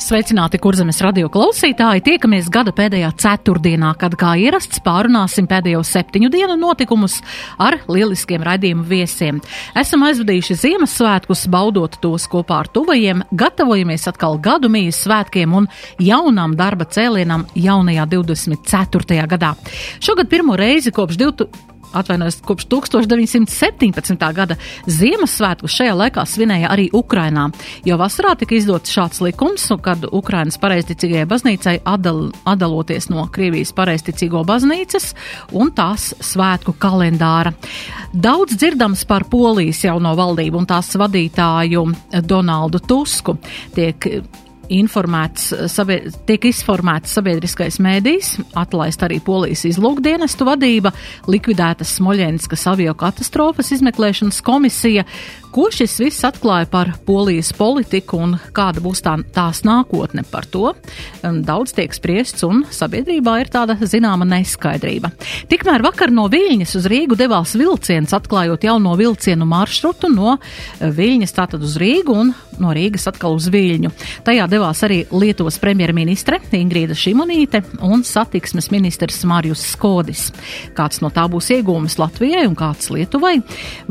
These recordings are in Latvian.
Sveicināti, kurzemes radio klausītāji! Tiekamies gada pēdējā ceturtdienā, kad kā ierasts pārunāsim pēdējo septiņu dienu notikumus ar lieliskiem raidījumu viesiem. Esam aizvadījuši Ziemassvētkus, baudot tos kopā ar tuvajiem, gatavojamies atkal gadu mījas svētkiem un jaunām darba cēlienam jaunajā 24. gadā. Šogad pirmo reizi kopš 2000 atvainojos, kopš 1917. gada Ziemassvētku šajā laikā svinēja arī Ukrainā, jo vasarā tika izdots šāds likums, kad Ukrainas pareizticīgajai baznīcai atdal, atdaloties no Krievijas pareizticīgo baznīcas un tās svētku kalendāra. Daudz dzirdams par Polijas jauno valdību un tās vadītāju Donaldu Tusku. Tiek informēts, sabie, tiek izformēts sabiedriskais mēdījis, atlaist arī polijas izlūkdienestu vadība, likvidētas Smoļenskas avio katastrofas izmeklēšanas komisija, Ko šis viss atklāja par polijas politiku un kāda būs tā, tās nākotne par to? Daudz tiek spriests un sabiedrībā ir tāda zināma neskaidrība. Tikmēr vakar no Viļņas uz Rīgu devās vilciens, atklājot jauno vilcienu maršrutu no Viļņas tātad uz Rīgu un no Rīgas atkal uz Viļņu. Tajā devās arī Lietuvas premjerministre Ingrīda Šimonīte un satiksmes ministrs Mārijus Skodis. Kāds no tā būs iegūmis Latvijai un kāds Lietuvai?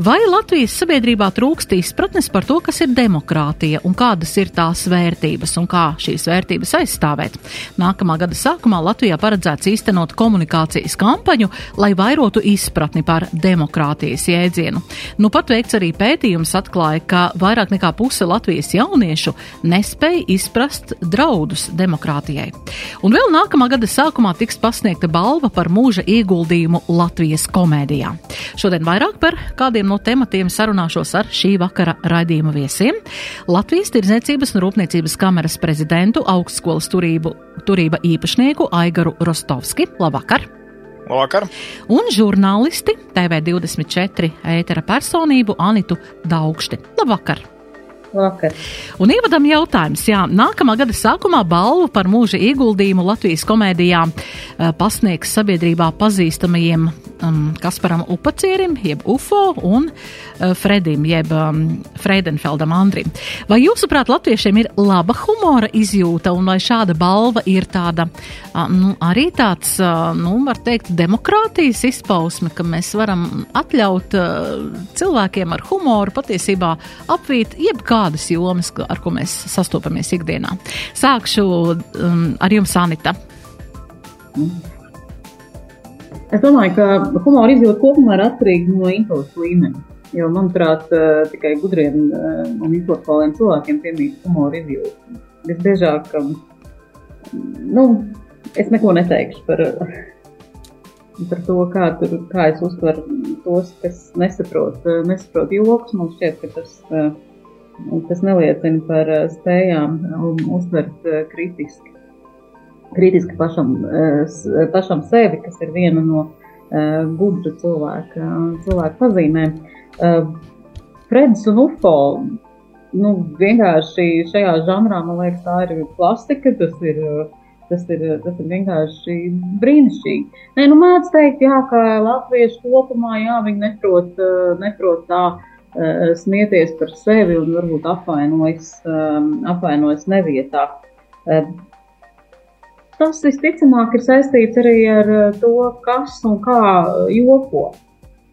Vai Latvijas sabiedrībā trūkst? Trūkst izpratnes par to, kas ir demokrātija un kādas ir tās vērtības un kā šīs vērtības aizstāvēt. Nākamā gada sākumā Latvijā paredzēts īstenot komunikācijas kampaņu, lai vairotu izpratni par demokrātijas jēdzienu. Nu pat veikts arī pētījums atklāja, ka vairāk nekā puse Latvijas jauniešu nespēja izprast draudus demokrātijai. Un vēl nākamā gada sākumā tiks pasniegta balva par mūža ieguldījumu Latvijas komēdijā. Šodien vairāk par kādiem no tematiem sarunāšos ar šī vakara raidījuma viesiem - Latvijas Tirdzniecības un Rūpniecības kameras prezidentu, augstskolas turību, turība īpašnieku Aigaru Rostovski. Labvakar! Labvakar! Un žurnālisti TV24 ētera personību Anitu Daugšti. Labvakar! Vakar. Un ievadam jautājums, jā, nākamā gada sākumā balvu par mūža ieguldījumu Latvijas komēdijā uh, pasniegs sabiedrībā pazīstamajiem um, Kasparam Upacierim, jeb UFO, un uh, Fredim, jeb um, Freidenfeldam Andrim. Vai jūsuprāt, latviešiem ir laba humora izjūta, un vai šāda balva ir tāda, uh, nu, arī tāds, uh, nu, var teikt, demokrātijas izpausme, ka mēs varam atļaut uh, cilvēkiem ar humoru patiesībā apvīt jebkā kādas jomas, ar ko mēs sastopamies ikdienā. Sākšu um, ar jums, Anita. Es domāju, ka humora izjūta kopumā ir atkarīga no intelekta līmeņa. Jo, manuprāt, uh, tikai gudriem uh, un intelektuāliem cilvēkiem piemīt humora izjūta. Visbiežāk, um, nu, es neko neteikšu par, par to, kā, tur, kā es uztveru tos, kas nesaprot, uh, nesaprot joks. Man šķiet, ka tas uh, Tas neliecina par eh, spējām um, uztvert eh, kritiski, kritiski pašam, eh, pašam sevi, kas ir viena no gudra cilvēka, cilvēka pazīmēm. Freds un UFO nu, vienkārši šajā žanrā, man liekas, tā ir klasika, tas ir, tas ir, tas ir vienkārši brīnišķīgi. Nē, nu mēdz teikt, jā, ka latvieši kopumā, jā, viņi neprot, neprot tā Eh, smieties par sevi un varbūt apvainojas, ehm, apvainojas nevietā. Eh, tas visticamāk ir saistīts arī ar eh, to, kas un kā joko.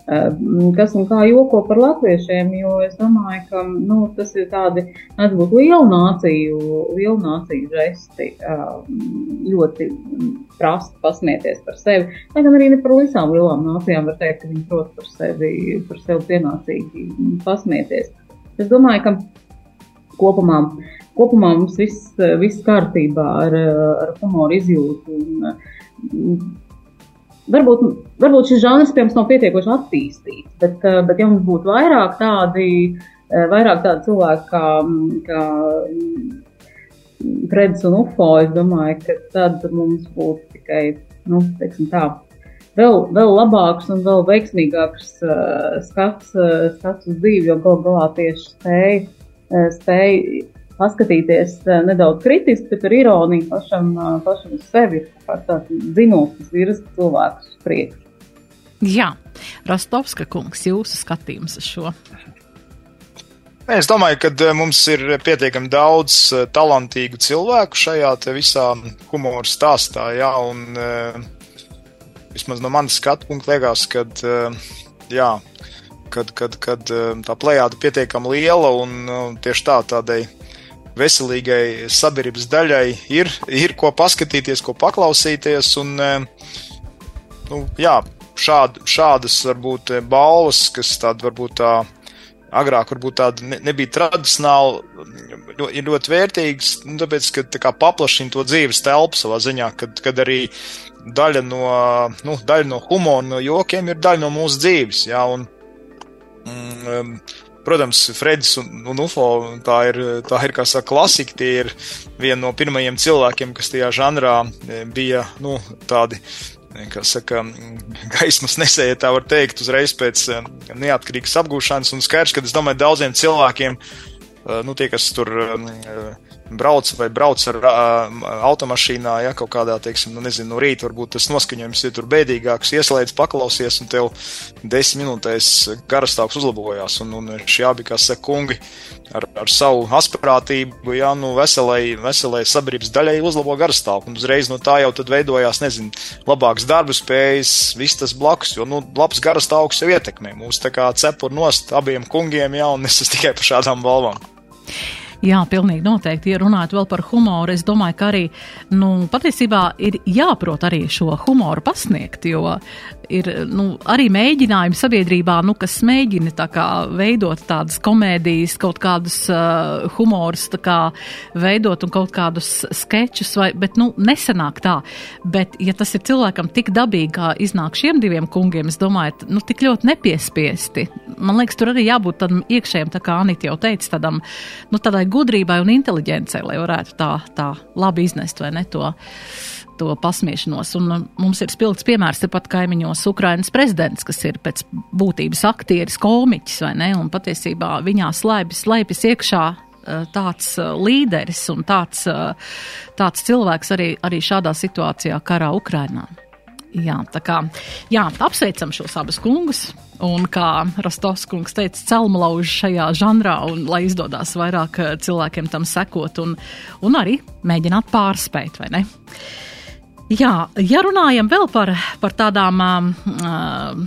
Kas un kā joko par latviešiem, jo es domāju, ka nu, tas ir tādi, mēdz būt liela nāciju, liela nāciju žesti, ļoti prasti pasmieties par sevi. Lai gan arī ne par visām lielām nācijām var teikt, ka viņi prot par sevi, par sevi pienācīgi pasmieties. Es domāju, ka kopumā, kopumā mums viss, viss kārtībā ar, ar humoru izjūtu. Un, varbūt, varbūt šis žanrs pie mums nav pietiekoši attīstīts, bet, bet ja mums būtu vairāk tādi, vairāk tādi cilvēki kā, kā Freds un UFO, es domāju, ka tad mums būtu tikai, nu, teiksim tā, vēl, vēl labāks un vēl veiksmīgāks uh, skats, uh, skats uz dzīvi, jo gal galā tieši spēj, uh, spēj paskatīties uh, nedaudz kritiski, bet ar ironiju pašam, uh, pašam uz sevi, kā tāds zinošs, kas virza cilvēkus uz priekšu. Jā, Rostovska kungs, jūsu skatījums uz šo. Es domāju, ka eh, mums ir pietiekami daudz talantīgu cilvēku šajā visā humora stāstā. Jā, un, vismaz no manas skatu punkta liekas, ka jā, kad, kad, kad tā plējāda ir pietiekami liela un tieši tā tādai veselīgai sabiedrības daļai ir, ir ko paskatīties, ko paklausīties. Un, nu, jā, šād, šādas varbūt balvas, kas tāda varbūt tā agrāk varbūt tāda ne, nebija tradicionāla, ir ļoti vērtīgas, nu, tāpēc, ka tā kā paplašina to dzīves telpu savā ziņā, kad, kad arī daļa no, nu, daļa no humora, no jokiem ir daļa no mūsu dzīves, jā, un, um, protams, Fredis un, un UFO, tā ir, tā ir, kā saka, klasika, tie ir viena no pirmajiem cilvēkiem, kas tajā žanrā e, bija, nu, tādi kā saka, gaismas nesēja, tā var teikt, uzreiz pēc eh, neatkarīgas apgūšanas. Un skaidrs, ka es domāju, daudziem cilvēkiem, nu, tie, kas tur eh, brauc vai brauc ar uh, automašīnā, ja kaut kādā, teiksim, nu, nezinu, no rīta varbūt tas noskaņojums ir tur bēdīgāks, ieslēdz, paklausies, un tev desmit minūtēs garastāvs uzlabojās, un, un šie abi, kā saka, kungi ar, ar savu asprātību, jā, nu, veselai, veselai sabiedrības daļai uzlabo garastāvku, un uzreiz no tā jau tad veidojās, nezinu, labāks darba spējas, viss tas blakus, jo, nu, labs garastāvks jau ietekmē mūs tā kā cepur nost abiem kungiem, jā, un es esmu tikai par šādām balvām. Jā, pilnīgi noteikti. Ja runājot vēl par humoru, es domāju, ka arī nu, patiesībā ir jāprot arī šo humoru pasniegt, jo ir nu, arī mēģinājumi sabiedrībā, nu, kas mēģina tā kā veidot tādas komēdijas, kaut kādus uh, humorus kā veidot un kaut kādus skečus, vai, bet, nu, nesanāk tā. Bet, ja tas ir cilvēkam tik dabīgi, kā iznāk šiem diviem kungiem, es domāju, nu, tik ļoti nepiespiesti. Man liekas, tur arī jābūt tādam iekšējam, tā kā Anita jau teica, tādam, nu, tādai gudrībai un inteliģencei, lai varētu tā, tā labi iznest vai ne to to pasmiešanos. Un uh, mums ir spilgts piemērs tepat kaimiņos Ukrainas prezidents, kas ir pēc būtības aktieris, komiķis, vai ne? Un patiesībā viņā slēpjas, slēpjas iekšā uh, tāds uh, līderis un tāds, tāds cilvēks arī, arī šādā situācijā karā Ukrainā. Jā, tā kā jā, apsveicam šos abus kungus. Un kā Rostovs kungs teica, celmlauž šajā žanrā, un lai izdodas vairāk cilvēkiem tam sekot un, un arī mēģināt pārspēt, vai ne? Jā, ja runājam vēl par, par tādām uh,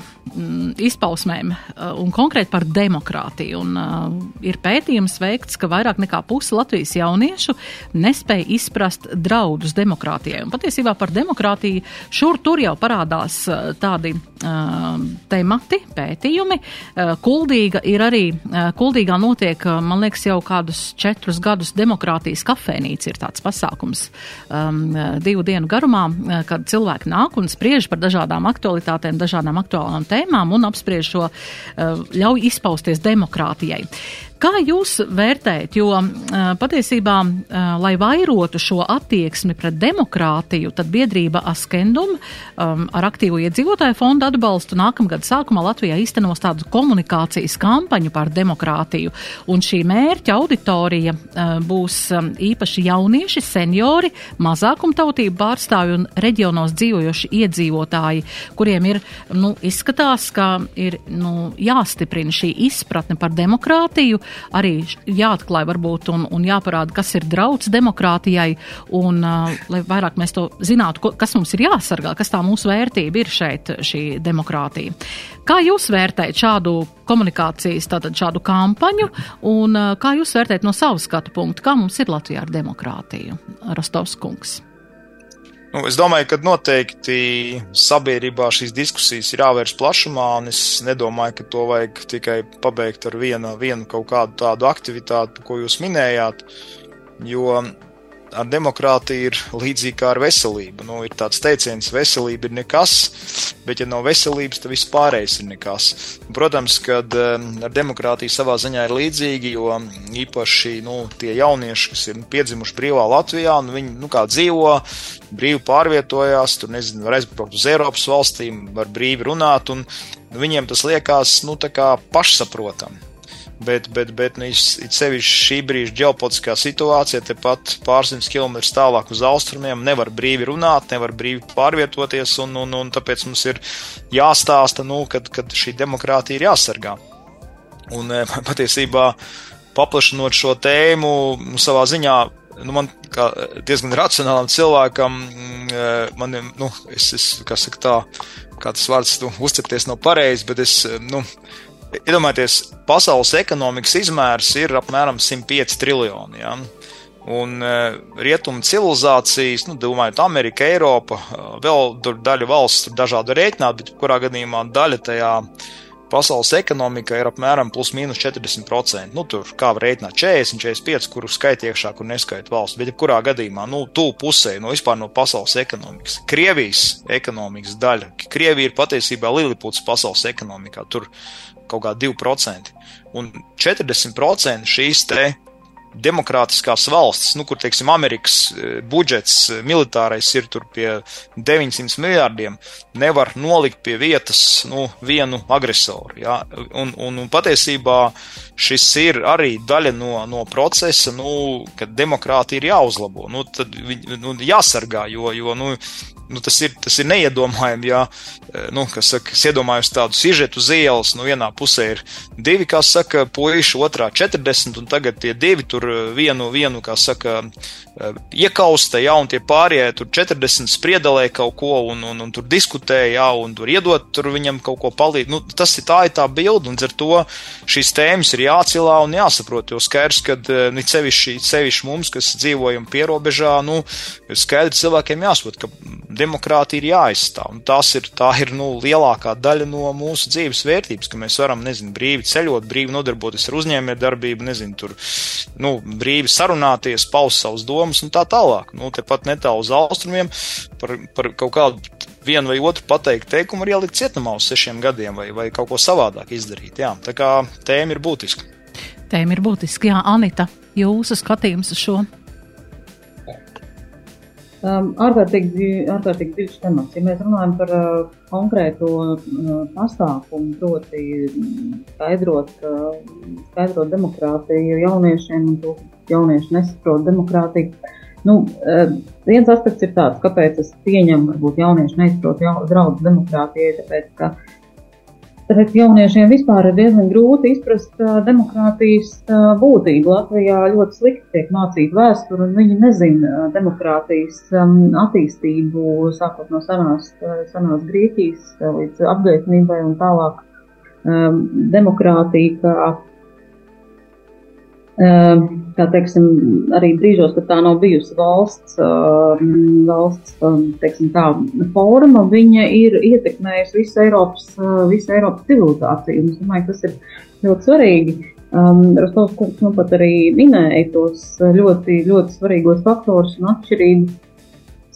izpausmēm uh, un konkrēti par demokrātiju. Un, uh, ir pētījums veikts, ka vairāk nekā puse Latvijas jauniešu nespēja izprast draudus demokrātijai. Un patiesībā par demokrātiju šur tur jau parādās uh, tādi uh, temati, pētījumi. Uh, kuldīga ir arī, uh, kuldīgā notiek, uh, man liekas, jau kādus četrus gadus demokrātijas kafēnīca ir tāds pasākums um, divu dienu garumā, uh, kad cilvēki nāk un spriež par dažādām aktualitātēm, dažādām aktuālām tēmām un apspriež šo, eh, ļauj izpausties demokrātijai. Kā jūs vērtējat, jo patiesībā, lai vairotu šo attieksmi pret demokrātiju, tad biedrība Askendum um, ar aktīvu iedzīvotāju fondu atbalstu nākamgad sākumā Latvijā īstenos tādu komunikācijas kampaņu par demokrātiju, un šī mērķa auditorija uh, būs um, īpaši jaunieši, seniori, mazākumtautību pārstāvi un reģionos dzīvojoši iedzīvotāji, kuriem ir, nu, izskatās, ka ir, nu, jāstiprina šī izpratne par demokrātiju, arī jāatklāj varbūt un, un jāparāda, kas ir drauds demokrātijai, un uh, lai vairāk mēs to zinātu, ko, kas mums ir jāsargā, kas tā mūsu vērtība ir šeit, šī demokrātija. Kā jūs vērtējat šādu komunikācijas, tātad šādu kampaņu, un uh, kā jūs vērtējat no savas skatu punktu, kā mums ir Latvijā ar demokrātiju? Rostovs kungs. Nu, es domāju, ka noteikti sabiedrībā šīs diskusijas ir jāvērš plašumā, un es nedomāju, ka to vajag tikai pabeigt ar vienu, vienu kaut kādu tādu aktivitāti, ko jūs minējāt. Jo ar demokrātiju ir līdzīgi kā ar veselību. Nu, ir tāds teiciens, veselība ir nekas, bet ja nav veselības, tad viss pārējais ir nekas. Protams, ka ar demokrātiju savā ziņā ir līdzīgi, jo īpaši nu, tie jaunieši, kas ir piedzimuši brīvā Latvijā, nu, viņi nu, dzīvo, brīvi pārvietojās, tur nezinu, var aizbraukt uz Eiropas valstīm, var brīvi runāt, un nu, viņiem tas liekas nu, pašsaprotami bet, bet, bet nu, it sevišķi šī brīža ģeopolitiskā situācija, tepat pārsimt kilometrus tālāk uz austrumiem, nevar brīvi runāt, nevar brīvi pārvietoties, un, un, un tāpēc mums ir jāstāsta, nu, kad, kad šī demokrātija ir jāsargā. Un e, patiesībā paplašinot šo tēmu, nu, savā ziņā, nu, man kā diezgan racionālam cilvēkam, e, man, nu, es, es kā saka tā, kā tas vārds, nu, uzcepties nav pareizi, bet es, nu, Iedomājieties, pasaules ekonomikas izmērs ir apmēram 105 triljoni. Ja? Un uh, rietumu civilizācijas, nu, domājot, Amerika, Eiropa, uh, vēl tur daļa valsts, tur dažādi rēķināt, bet kurā gadījumā daļa tajā pasaules ekonomikā ir apmēram plus mīnus 40%. Nu, tur kā var rēķināt 40, 45, kuru skait iekšā, kur neskait valsts, bet jebkurā gadījumā, nu, tuvu pusē no vispār no pasaules ekonomikas. Krievijas ekonomikas daļa. Krievija ir patiesībā Liliputs pasaules ekonomikā. Tur kaut kā 2%. Un 40% šīs te demokrātiskās valstis, nu, kur, teiksim, Amerikas e, budžets e, militārais ir tur pie 900 miljārdiem, nevar nolikt pie vietas, nu, vienu agresoru, jā. Un, un, un patiesībā šis ir arī daļa no, no procesa, nu, kad demokrātija ir jāuzlabo, nu, tad, nu, jāsargā, jo, jo, nu, nu, tas, ir, tas ir neiedomājami. Ja, eh, nu, saka, es iedomājos tādu sižetu uz ielas, nu, vienā pusē ir divi, kā saka, puiši, otrā 40, un tagad tie divi tur eh, vienu, vienu kā saka, eh, iekausta, ja, un tie pārējie tur 40 spriedelē kaut ko, un, un, un tur diskutē, ja, un tur iedot tur viņam kaut ko palīdz. Nu, tas ir tā, ir tā bilde, un ar to šīs tēmas ir jācilā un jāsaprot, jo skaidrs, ka nu, sevišķi, sevišķi mums, kas dzīvojam pierobežā, nu, skaidrs cilvēkiem jāsaprot, ka demokrātija ir jāaizstāv. Un tas ir, tā ir nu, lielākā daļa no mūsu dzīves vērtības, ka mēs varam, nezinu, brīvi ceļot, brīvi nodarboties ar uzņēmējdarbību, nezinu, tur, nu, brīvi sarunāties, paust savus domas un tā tālāk. Nu, tepat netālu uz austrumiem par, par kaut kādu vienu vai otru pateikt teikumu var ielikt cietumā uz sešiem gadiem vai, vai kaut ko savādāk izdarīt. Jā. Tā kā tēma ir būtiska. Tēma ir būtiska, jā, Anita, jūsu skatījums uz šo. Um, ārkārtīgi, ārkārtīgi dziļš temats. Ja mēs runājam par uh, konkrēto uh, pasākumu, proti skaidrot, uh, skaidrot demokrātiju jauniešiem un to, jaunieši nesaprot demokrātiju, nu, uh, viens aspekts ir tāds, kāpēc es pieņemu, varbūt jaunieši nesaprot jau, draudz demokrātijai, tāpēc, ka uh, Tāpēc jauniešiem vispār ir diezgan grūti izprast uh, demokrātijas uh, būtību. Latvijā ļoti slikti tiek mācīta vēsture, un viņi nezina uh, demokrātijas um, attīstību sākot no senās, uh, senās Grieķijas uh, līdz apgaismībai un tālāk. Um, demokrātija kā kā teiksim, arī brīžos, kad tā nav bijusi valsts, ehm, valsts ehm, teiksim, tā, forma, viņa ir ietekmējusi visu Eiropas, visu Eiropas civilizāciju. Es domāju, tas ir ļoti svarīgi. Um, Rostovs kungs nu pat arī minēja tos ļoti, ļoti svarīgos faktorus un atšķirību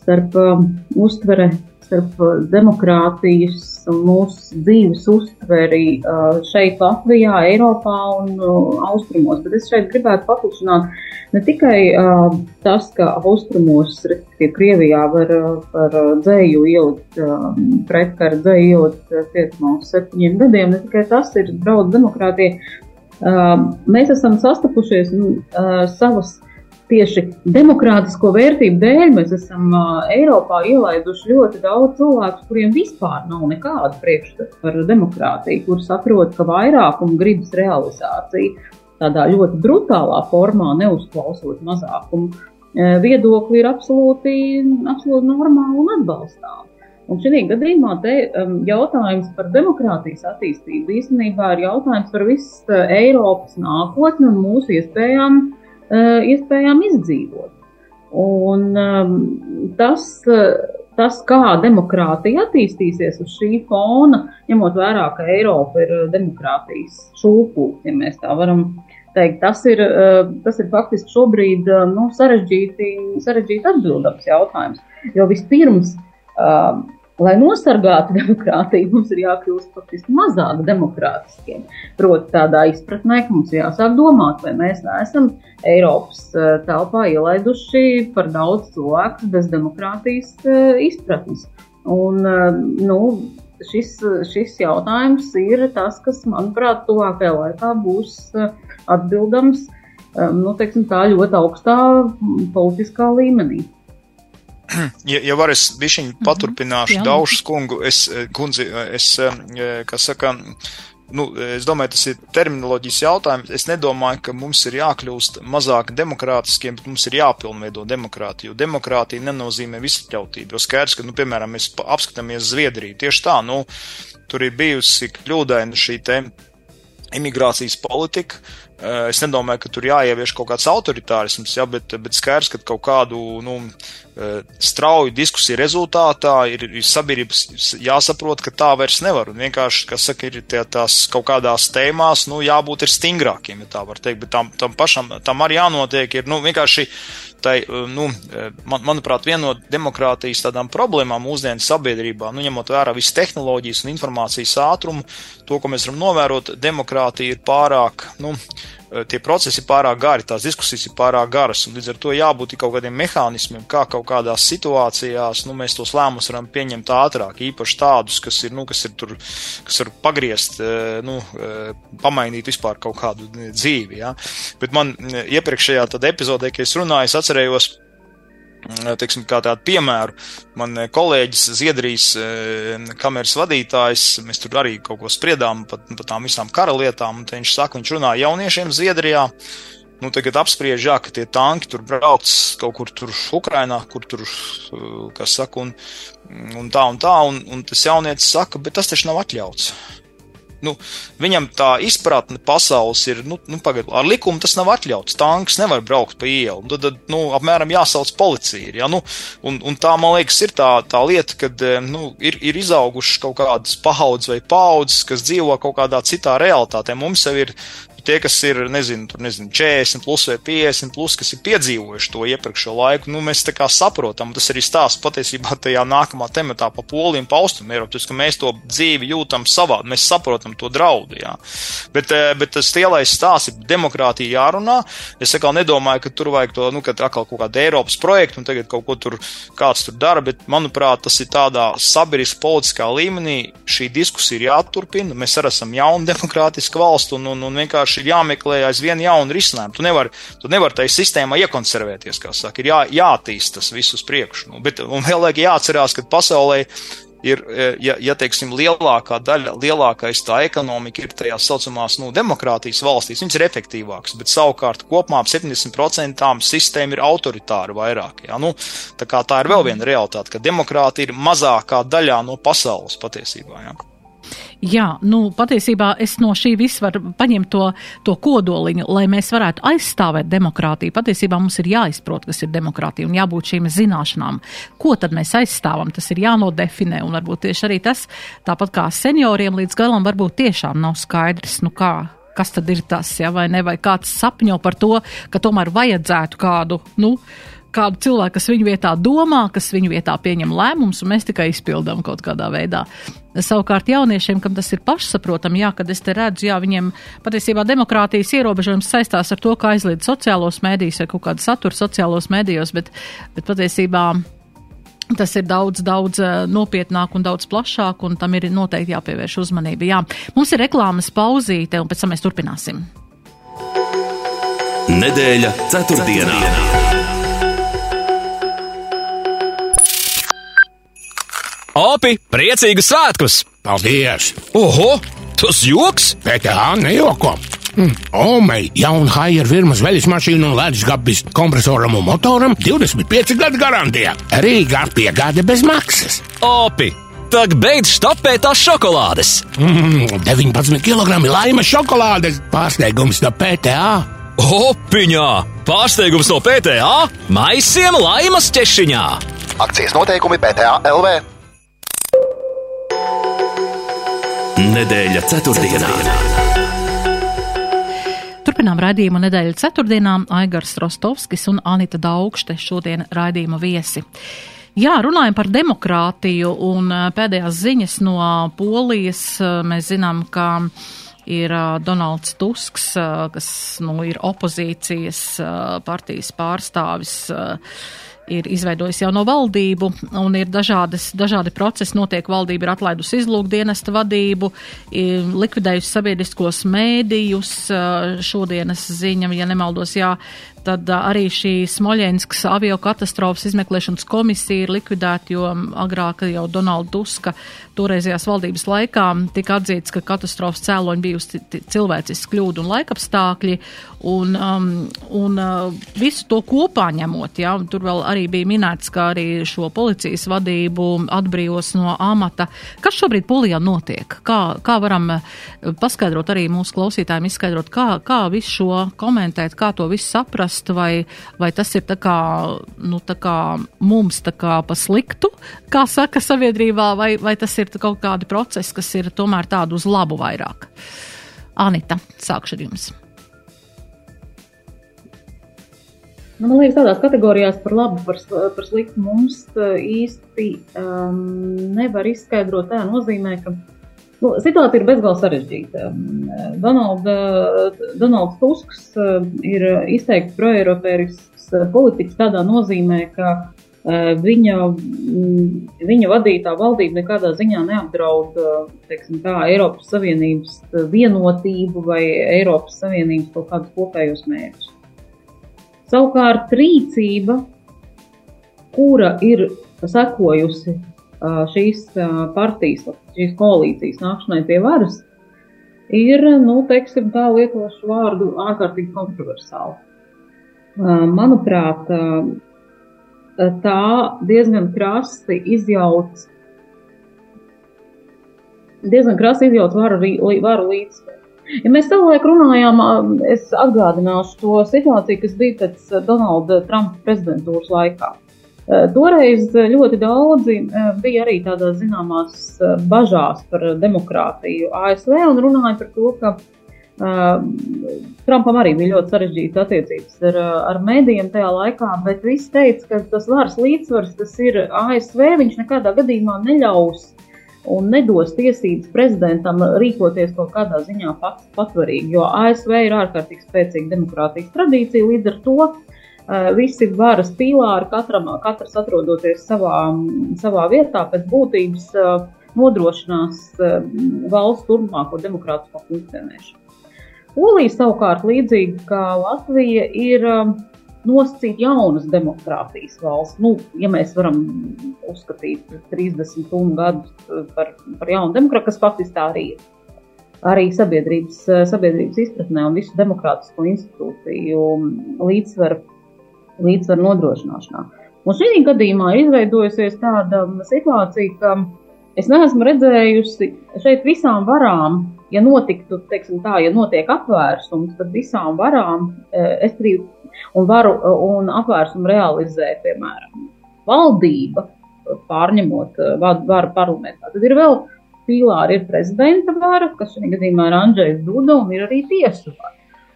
starp um, uztvere starp uh, demokrātijas un mūsu dzīves uztveri uh, šeit Latvijā, Eiropā un uh, austrumos. Bet es šeit gribētu paplašināt ne tikai tas, ka austrumos, respektīvi Krievijā, var par dzēju ielikt, pretkara dzēju ielikt cietumā uz septiņiem gadiem, ne tikai tas ir draudz demokrātija. Mēs esam sastapušies un savas tieši demokrātisko vērtību dēļ mēs esam Eiropā ielaiduši ļoti daudz cilvēku, kuriem vispār nav nekāda priekšstata par demokrātiju, kur saprot, ka vairākuma gribas realizācija tādā ļoti brutālā formā, neuzklausot mazākumu viedokli, ir absolūti, absolūti normāli un atbalstāmi. Un šī gadījumā te, um, jautājums par demokrātijas attīstību īstenībā ir jautājums par visu Eiropas nākotni un mūsu iespējām iespējām izdzīvot. Un um, tas, tas, kā demokrātija attīstīsies uz šī fona, ņemot vērā, ka Eiropa ir demokrātijas šūpūks, ja mēs tā varam teikt, tas ir, tas ir faktiski šobrīd nu, sarežģīti, sarežģīti atbildams jautājums. Jo vispirms, lai nosargātu demokrātiju, mums ir jākļūst faktiski mazāk demokrātiskiem. Proti, tādā izpratnē, ka mums jāsāk domāt, vai mēs neesam Eiropas telpā ielaiduši par daudz cilvēku bez demokrātijas izpratnes. Un, nu, šis, šis jautājums ir tas, kas, manuprāt, tuvākajā laikā būs eh, atbildams nu, teiksim, tā ļoti augstā politiskā līmenī. Ja, ja var es bišķiņu paturpināšu mm -hmm. Daušas kungu, es, eh, kundzi, es, eh, kas saka, nu, es domāju, tas ir terminoloģijas jautājums. Es nedomāju, ka mums ir jākļūst mazāk demokrātiskiem, bet mums ir jāpilnveido demokrātija. Jo demokrātija nenozīmē visapļautību. Jo skaidrs, ka, nu, piemēram, mēs apskatāmies Zviedriju. Tieši tā, nu, tur ir bijusi kļūdaina šī te imigrācijas politika. Eh, es nedomāju, ka tur jāievieš kaut kāds autoritārisms, ja, bet, bet skaidrs, ka kaut kādu nu, eh, strauju diskusiju rezultātā ir, ir sabiedrības jāsaprot, ka tā vairs nevar. Un vienkārši, kas saka, ir tie, tās kaut kādās tēmās, nu, jābūt ir stingrākiem, ja tā var teikt, bet tam, tam pašam, tam arī jānotiek, ir, nu, vienkārši tai, eh, nu, man, manuprāt, viena no demokrātijas tādām problēmām mūsdienu sabiedrībā, nu, ņemot vērā visas tehnoloģijas un informācijas ātrumu, to, ko mēs varam novērot, demokrātija ir pārāk, nu, tie procesi ir pārāk gari, tās diskusijas ir pārāk garas, līdz ar to jābūt kaut kādiem mehānismiem, kā kaut kādās situācijās, nu, mēs tos lēmumus varam pieņemt ātrāk, īpaši tādus, kas ir, nu, kas ir tur, kas var pagriezt, nu, pamainīt vispār kaut kādu dzīvi, ja. Bet man iepriekšējā epizodē, kad es runāju, es atcerējos, teiksim, kā tādu piemēru. Man kolēģis Zviedrijas kameras vadītājs, mēs tur arī kaut ko spriedām par, par tām visām kara lietām, viņš saka, viņš runā jauniešiem Zviedrijā. Nu, tagad apspriež, jā, ka tie tanki tur brauc kaut kur tur Ukrainā, kur tur, kas saka, un, un tā un tā, un, un tas jaunietis saka, bet tas taču nav atļauts nu, viņam tā izpratne pasaules ir, nu, nu pagaid, ar likumu tas nav atļauts. Tanks nevar braukt pa ielu. Tad, tad nu, apmēram jāsauc policija. Ja? Nu, un, un tā, man liekas, ir tā, tā lieta, kad eh, nu, ir, ir izaugušas kaut kādas paudzes vai paudzes, kas dzīvo kaut kādā citā realitātē. Mums jau ir tie, kas ir, nezinu, tur, nezinu, 40 plus vai 50 plus, kas ir piedzīvojuši to iepriekšējo laiku, nu, mēs tā kā saprotam, tas arī stāsts patiesībā tajā nākamā tematā pa poliem, pa austrumu Eiropu, ka mēs to dzīvi jūtam savādi, mēs saprotam to draudu, jā. Bet, eh, bet tas lielais stāsts ir demokrātija jārunā. Es atkal nedomāju, ka tur vajag to, nu, ka atkal kaut kādu Eiropas projektu un tagad kaut ko tur kāds tur dara, bet, manuprāt, tas ir tādā sabiedriskā politiskā līmenī. Šī diskusija ir jāturpina. Mēs arī esam jauna demokrātiska valsts un, un, un vienkārši vienkārši ir jāmeklē aizvien jauni risinājumi. Tu nevari nevar tajā sistēmā iekonservēties, kā saka, ir jā, jātīst tas visus priekš. Nu, bet, un vēl liek jāatcerās, ka pasaulē ir, e, ja, ja teiksim, lielākā daļa, lielākais tā ekonomika ir tajās saucamās nu, demokrātijas valstīs, viņas ir efektīvākas, bet savukārt kopumā ap 70% sistēma ir autoritāra vairāk. Ja? Nu, tā, tā ir vēl viena realitāte, ka demokrātija ir mazākā daļā no pasaules patiesībā. Ja? Jā, nu, patiesībā es no šī visa varu paņemt to, to kodoliņu, lai mēs varētu aizstāvēt demokrātiju. Patiesībā mums ir jāizprot, kas ir demokrātija un jābūt šīm zināšanām. Ko tad mēs aizstāvam? Tas ir jānodefinē un varbūt tieši arī tas, tāpat kā senioriem līdz galam varbūt tiešām nav skaidrs, nu kā, kas tad ir tas, ja, vai ne, vai kāds sapņo par to, ka tomēr vajadzētu kādu, nu, kādu cilvēku, kas viņu vietā domā, kas viņu vietā pieņem lēmumus, un mēs tikai izpildām kaut kādā veidā. Savukārt jauniešiem, kam tas ir pašsaprotami, jā, kad es te redzu, jā, viņiem patiesībā demokrātijas ierobežojums saistās ar to, kā aizliedz sociālos mēdījus vai kaut kādu saturu sociālos mēdījos, bet, bet patiesībā Tas ir daudz, daudz eh, nopietnāk un daudz plašāk, un tam ir noteikti jāpievērš uzmanība. Jā, mums ir reklāmas pauzīte, un pēc tam mēs turpināsim. Nedēļa ceturtdienā. ceturtdienā. Opi, priecīgus svētkus! Paldies! Oho, tas joks! PTA nejoko! Mm. Omei, jauna Haier firmas veļas mašīna un ledus gabis kompresoram un motoram 25 gadu garantija. Rīgā piegāde bez maksas. Opi! Tak beidz stopēt tās šokolādes! Mm, 19 kg laima šokolādes! Pārsteigums no PTA! Opiņā! Pārsteigums no PTA! Maisiem laimas ķešiņā! Akcijas noteikumi PTA LV! Nedēļa ceturtdienā. turpinām raidījumu nedēļu ceturtdienām Aigars Rostovskis un Anita Daugšte šodien raidījuma viesi. Jā, runājam par demokrātiju un pēdējās ziņas no Polijas. Mēs zinām, ka ir Donalds Tusks, kas nu, ir opozīcijas partijas pārstāvis ir izveidojis jauno valdību un ir dažādas, dažādi procesi, notiek. Valdība ir atlaidusi izlūkdienesta vadību, likvidējusi sabiedriskos mēdījus, šodienas ziņa, ja nemaldos, jā, tad arī šī Smoļenskas avio katastrofas izmeklēšanas komisija ir likvidēta, jo agrāk jau Donalda Tuska toreizajās valdības laikā tika atzīts, ka katastrofas cēloņi bijusi cilvēcisks kļūdu un laikapstākļi, un, um, un uh, visu to kopā ņemot, jā, tur vēl arī bija minēts, ka arī šo policijas vadību atbrīvos no amata. Kas šobrīd Polijā notiek? Kā, kā varam paskaidrot arī mūsu klausītājiem, izskaidrot, kā, kā visu šo komentēt, kā to visu saprast? Saprast, vai, vai tas ir tā kā, nu, tā kā mums tā kā pa sliktu, kā saka sabiedrībā, vai, vai tas ir kaut kādi procesi, kas ir tomēr tādu uz labu vairāk. Anita, sākšu ar jums. Nu, man liekas, tādās kategorijās par labu, par, par sliktu mums īsti um, nevar izskaidrot. Tā nozīmē, ka Nu, situācija ir bezgalīgi sarežģīta. Donalda, Donalds Tusks eh, ir izteikti proeiropērisks eh, politiķis tādā nozīmē, ka eh, viņa, mm, viņa vadītā valdība nekādā ziņā neapdraud teiksim, tā, Eiropas Savienības vienotību vai Eiropas Savienības kaut kādus kopējos mērķus. Savukārt rīcība, kura ir sekojusi šīs partijas, šīs koalīcijas nākšanai pie varas, ir, nu, teiksim, tā lietošu vārdu ārkārtīgi kontroversāli. Manuprāt, tā diezgan krasi izjauc, diezgan krasi izjauc varu, varu līdzsvaru. Ja mēs savulaik runājām, es atgādināšu to situāciju, kas bija pēc Donalda Trumpa prezidentūras laikā. Eh, toreiz ļoti daudzi eh, bija arī tādās zināmās eh, bažās par demokrātiju ASV un runāja par to, ka uh, Trumpam arī bija ļoti sarežģītas attiecības ar, ar mēdījiem tajā laikā, bet visi teica, ka tas varas līdzsvars, tas ir ASV, viņš nekādā gadījumā neļaus un nedos tiesības prezidentam rīkoties kaut kādā ziņā pats patvarīgi, jo ASV ir ārkārtīgi spēcīga demokrātijas tradīcija, līdz ar to Eh, visi varas pīlāri, katram, katrs atrodoties savā, savā vietā, pēc būtības eh, nodrošinās eh, valsts turpmāko demokrātisko funkcionēšanu. Polija savukārt, līdzīgi kā Latvija, ir nosacīt jaunas demokrātijas valsts. Nu, ja mēs varam uzskatīt 30 gadus par, par jaunu demokrātiju, kas faktiski tā arī ir. Arī sabiedrības, sabiedrības izpratnē un visu demokrātisko institūciju līdzsvaru līdzsvaru nodrošināšanā. Un šī gadījumā ir izveidojusies tāda situācija, ka es neesmu redzējusi šeit visām varām, ja notiktu, teiksim tā, ja notiek apvērsums, tad visām varām e, es gribu un varu un apvērsumu realizē, piemēram, valdība pārņemot e, varu parlamentā. Tad ir vēl pīlāri, ir prezidenta vara, kas šajā gadījumā ir Andrzejs Duda, un ir arī tiesu vara.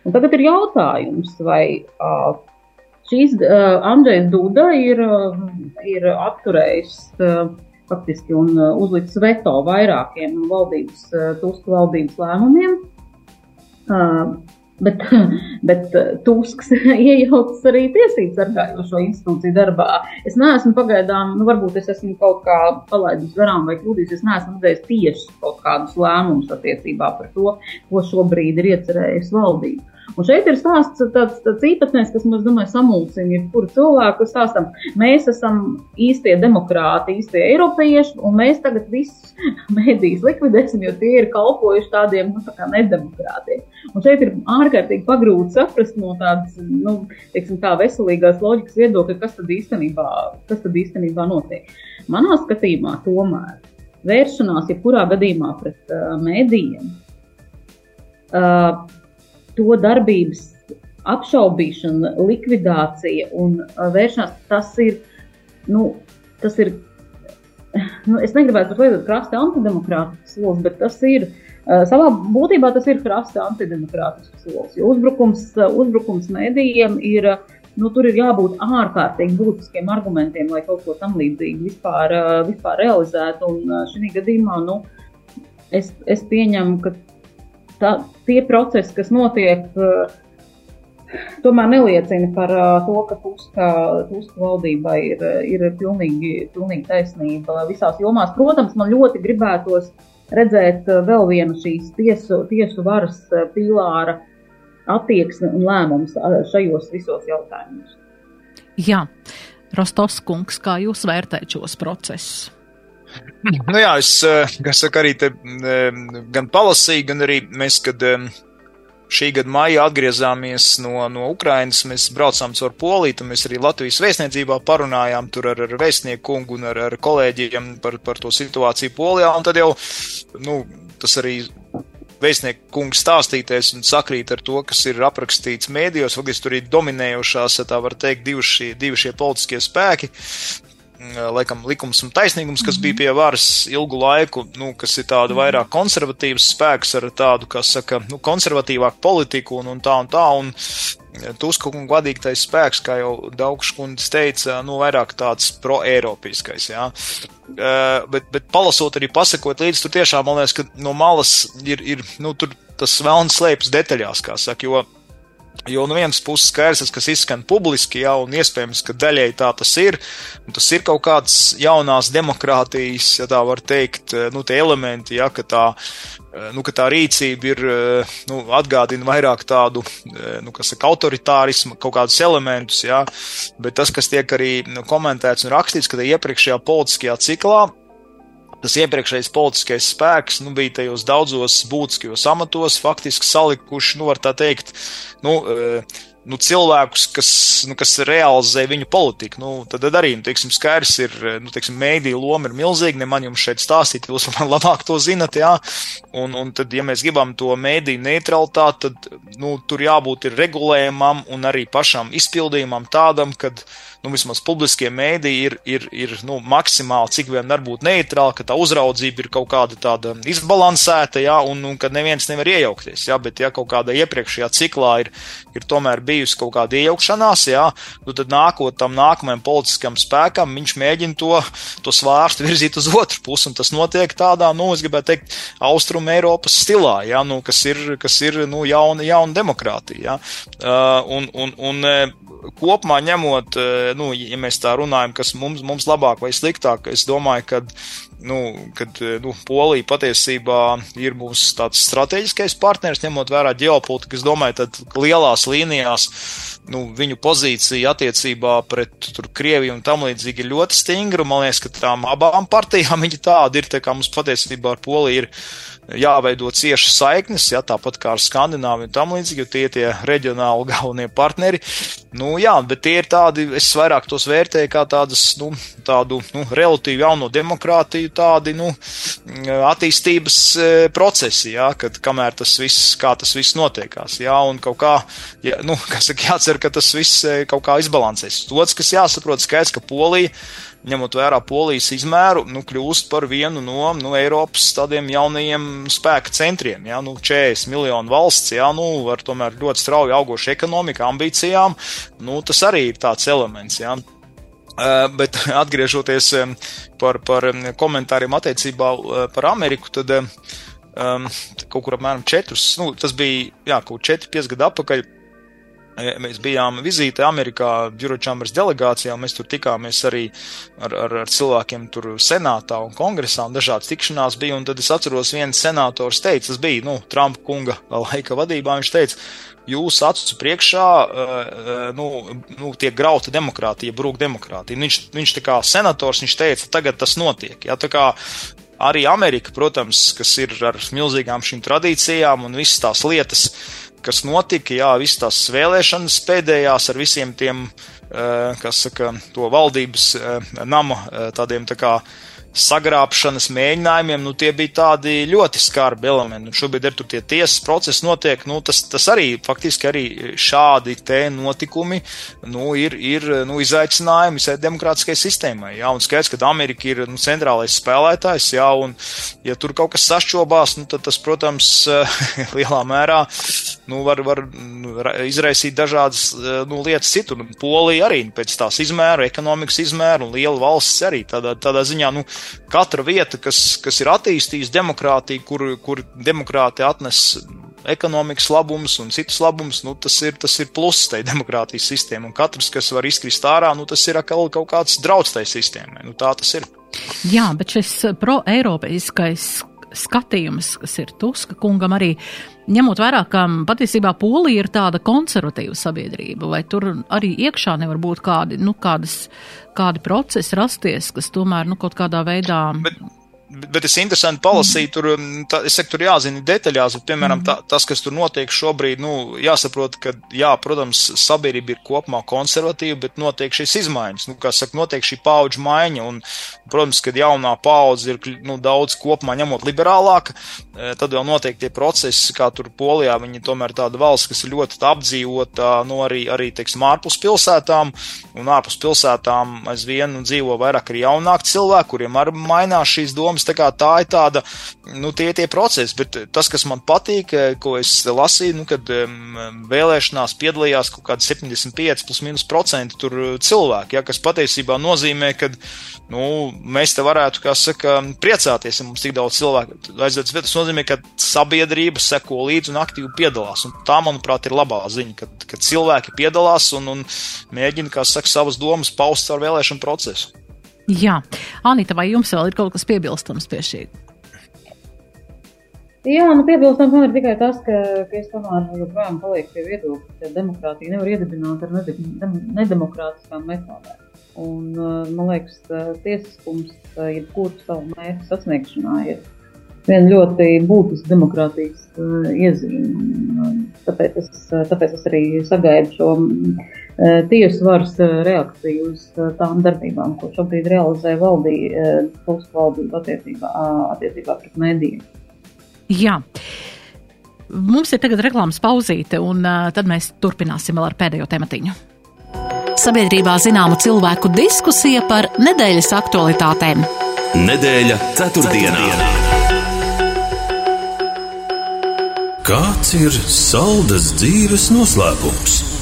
Un tagad ir jautājums, vai uh, Šīs uh, Andrzejs Duda ir, ir apturējis uh, faktiski un uzlicis veto vairākiem valdības, Tuska valdības lēmumiem. Bet, bet Tusks iejaucas arī tiesību sargājošo institūciju darbā. Es neesmu pagaidām, nu, varbūt es esmu kaut kā palaidis garām vai kļūdījis. Es neesmu redzējis tieši kaut kādus lēmumus attiecībā par to, ko šobrīd ir iecerējusi valdība. Un šeit ir stāsts tāds, tāds īpatnējs, kas, man domāju, samulcina jebkuru cilvēku, stāstam, mēs esam īstie demokrāti, īstie eiropieši, un mēs tagad visus mēdīs likvidēsim, jo tie ir kalpojuši tādiem, nu, tā kā nedemokrātiem. Un šeit ir ārkārtīgi pagrūti saprast no tādas, nu, teiksim tā, veselīgās loģikas viedokļa, kas tad īstenībā, kas tad īstenībā notiek. Manā skatījumā tomēr vēršanās jebkurā gadījumā pret uh, mēdījiem. Uh, to darbības apšaubīšana, likvidācija un vēršanās, tas ir, nu, tas ir, nu, es negribētu pat lietot krasta antidemokrātisks solis, bet tas ir Savā būtībā tas ir krasta antidemokrātisks solis, jo uzbrukums, uzbrukums medijiem ir, nu, tur ir jābūt ārkārtīgi būtiskiem argumentiem, lai kaut ko tam līdzīgu vispār, vispār realizētu. Un šī gadījumā, nu, es, es pieņemu, ka tā, tie procesi, kas notiek, tomēr neliecina par to, ka Tuska, Tuska valdībai ir, ir pilnīgi, pilnīgi taisnība visās jomās. Protams, man ļoti gribētos redzēt eh, vēl vienu šīs tiesu, tiesu varas eh, pīlāra attieksmi un lēmumus eh, šajos visos jautājumos. Jā, Rostovs kungs, kā jūs vērtējat šos procesus? Nu jā, es, kas saka, arī te gan palasīju, gan arī mēs, kad šī gada maijā atgriezāmies no, no Ukrainas. Mēs braucām caur Poliju, un mēs arī Latvijas vēstniecībā parunājām tur ar, ar vēstnieku kungu un ar, ar kolēģiem par, par to situāciju Polijā. Un tad jau nu, tas arī vēstnieku kungs stāstītais un sakrīt ar to, kas ir aprakstīts mēdījos. Faktiski tur ir dominējošās, tā var teikt, divi šie, divi šie politiskie spēki. Laikam likums un taisnīgums, kas bija pie varas ilgu laiku, nu, kas ir tāda vairāk konservatīvs spēks ar tādu, kas saka, nu, konservatīvāku politiku un, un tā un tā, un Tuska kungu vadītais spēks, kā jau Daugškundis teica, nu, vairāk tāds pro-eiropiskais. Uh, bet, bet palasot arī pasakot līdzi, tur tiešām, man liekas, ka no malas ir, ir nu, tur tas vēlns slēpjas detaļās, kā saka, jo Jo no vienas puses skaidrs, kas izskan publiski, jau un iespējams, ka daļēji tā tas ir, tas ir kaut kāds jaunās demokrātijas, ja tā var teikt, eh, nu, tie elementi, ja, ka tā, eh, nu, ka tā rīcība ir, eh, nu, atgādina vairāk tādu, nu, kas saka, autoritārismu, kaut kādus elementus, ja, bet tas, kas tiek arī nu, komentēts un rakstīts, ka iepriekšējā politiskajā ciklā tas iepriekšējais politiskais spēks nu, bija tajos daudzos būtiskajos amatos, faktiski salikuši, nu, tā teikt, nu, uh, nu, cilvēkus, kas, nu, kas realizē viņu politiku. Nu, tad, tad arī, nu, teiksim, skaidrs ir, nu, mēdīja loma ir milzīga, ne man jums šeit stāstīt, jūs man labāk to zinat, jā. Un, un tad, ja mēs gribam to mēdīju neutralitāti, tad, nu, tur jābūt regulējumam un arī pašam izpildījumam tādam, kad, nu, vismaz publiskie mēdīji ir, ir, ir nu, maksimāli, cik vien var būt neitrāli, ka tā uzraudzība ir kaut kāda tāda izbalansēta, jā, un, un ka neviens nevar iejaukties, jā, bet ja kaut kādā iepriekšējā ciklā ir, ir tomēr bijusi kaut kāda iejaukšanās, jā, nu tad nākot tam nākamajam politiskam spēkam, viņš mēģina to, to svārstu virzīt uz otru pusi, un tas notiek tādā, nu, es gribētu teikt, Austrum Eiropas stilā, jā, nu, kas ir, kas ir, nu, jauna, jauna demokrātija, jā, uh, un, un, un uh, kopumā ņemot, uh, nu, ja mēs tā runājam, kas mums, mums labāk vai sliktāk, es domāju, ka nu, kad nu, Polija patiesībā ir mūsu tāds strateģiskais partners, ņemot vērā ģeopolitiku. Es domāju, tad lielās līnijās nu, viņu pozīcija attiecībā pret tur, Krieviju un tam līdzīgi ir ļoti stingra. Man liekas, ka tām abām partijām viņi tādi ir, tā kā mums patiesībā ar Poliju ir jāveido ciešas saiknes, ja tāpat kā ar Skandināviju un tam līdzīgi, jo tie ir tie reģionāli galvenie partneri. Nu, jā, bet tie ir tādi, es vairāk tos vērtēju kā tādas, nu, tādu, nu, relatīvi jauno demokrātiju, tādi, nu, attīstības e, procesi, jā, kad kamēr tas viss, kā tas viss notiekās, jā, un kaut kā, jā, nu, kas saka, jācer, ka tas viss e, kaut kā izbalansēs. Otrs, kas jāsaprot, skaidrs, ka Polija ņemot vērā polijas izmēru, nu, kļūst par vienu no nu, Eiropas tādiem jaunajiem spēka centriem. Ja? Nu, 40 miljonu valsts, ja? nu, ar tomēr ļoti strauji augošu ekonomiku, ambīcijām, nu, tas arī ir tāds elements. Ja? Uh, bet atgriežoties um, par, par um, komentāriem attiecībā uh, par Ameriku, tad um, kaut kur apmēram četrus, nu, tas bija, jā, kaut 4-5 gadu atpakaļ, Mēs bijām vizītē Amerikā, Eurochambers delegācijā, un mēs tur tikāmies arī ar, ar, ar cilvēkiem tur senātā un kongresā, un dažādas tikšanās bija, un tad es atceros, viens senators teica, tas bija, nu, Trumpa kunga laika vadībā, viņš teica, jūsu acu priekšā, uh, nu, nu, tiek grauta demokrātija, brūk demokrātija. Viņš, viņš tā kā senators, viņš teica, tagad tas notiek. Ja, kā arī Amerika, protams, kas ir ar milzīgām šīm tradīcijām un visas tās lietas, uh, kas notika, jā, visas tās vēlēšanas pēdējās ar visiem tiem, eh, kas saka, to valdības eh, nama eh, tādiem tā kā sagrābšanas mēģinājumiem, nu, tie bija tādi ļoti skarbi elementi. Un šobrīd ir tur tie tiesas procesi notiek, nu, tas, tas arī faktiski arī šādi te notikumi, nu, ir, ir nu, izaicinājumi visai demokrātiskai sistēmai, jā, un skaidrs, ka Amerika ir nu, centrālais spēlētājs, jā, un ja tur kaut kas sašķobās, nu, tad tas, protams, lielā mērā, nu, var, var nu, izraisīt dažādas, nu, lietas citur. Polija arī pēc tās izmēru, ekonomikas izmēru un liela valsts arī tādā, tādā ziņā, nu, katra vieta, kas, kas ir attīstījusi demokrātiju, kur, kur demokrātija atnes ekonomikas labumus un citus labumus, nu, tas ir, tas ir pluss tai demokrātijas sistēmai. Un katrs, kas var izkrist ārā, nu, tas ir atkal kaut kāds draudz tai sistēmai. Nu, tā tas ir. Jā, bet šis pro-eiropeiskais skatījums, kas ir Tuska kungam arī, ņemot vērā, ka patiesībā Polija ir tāda konservatīva sabiedrība, vai tur arī iekšā nevar būt kādi, nu, kādas, kādi procesi rasties, kas tomēr, nu, kaut kādā veidā. Bet Bet es interesanti palasīju, tur, um, tā, es saku, tur jāzina detaļās, bet, piemēram, tā, tas, kas tur notiek šobrīd, nu, jāsaprot, ka, jā, protams, sabiedrība ir kopumā konservatīva, bet notiek šīs izmaiņas, nu, kā saka, notiek šī paudžu maiņa, un, protams, kad jaunā paudze ir, nu, daudz kopumā ņemot liberālāka, e, tad vēl notiek tie procesi, kā tur Polijā, viņi tomēr tāda valsts, kas ir ļoti apdzīvota, nu, arī, arī, teiksim, ārpus pilsētām, un ārpus pilsētām aizvien nu, dzīvo vairāk arī jaunāki cilvēki, kuriem arī mainās šīs domas domas, tā tā ir tāda, nu, tie tie procesi, bet tas, kas man patīk, eh, ko es lasīju, nu, kad um, vēlēšanās piedalījās kaut kādi 75 plus mīnus procenti tur cilvēki, ja, kas patiesībā nozīmē, ka, nu, mēs te varētu, kā saka, priecāties, ja mums tik daudz cilvēku aizdodas, bet tas nozīmē, ka sabiedrība seko līdzi un aktīvi piedalās, un tā, manuprāt, ir labā ziņa, kad, kad cilvēki piedalās un, un mēģina, kā saka, savas domas paust caur vēlēšanu procesu. Jā, Anita, vai jums vēl ir kaut kas piebilstams pie šī? Jā, nu piebilstams man ir tikai tas, ka, ka es tomēr joprojām palieku pie viedokļa, ka demokrātija nevar iedibināt ar nedemokrātiskām metodēm. Un, man liekas, tiesiskums, jebkuru savu mērķu sasniegšanā, ir viena ļoti būtiska demokrātijas iezīme. Tāpēc es, tāpēc es arī sagaidu šo Eh, tiesu varas eh, reakciju uz eh, tām darbībām, ko šobrīd realizē valdība, Polsku valdība attiecībā, attiecībā pret medijiem. Jā. Mums ir tagad reklāmas pauzīte, un tad mēs turpināsim vēl ar pēdējo tematiņu. Sabiedrībā zināma cilvēku diskusija par nedēļas aktualitātēm. Nedēļa ceturtdienā. ceturtdienā. Kāds ir saldas dzīves noslēpums?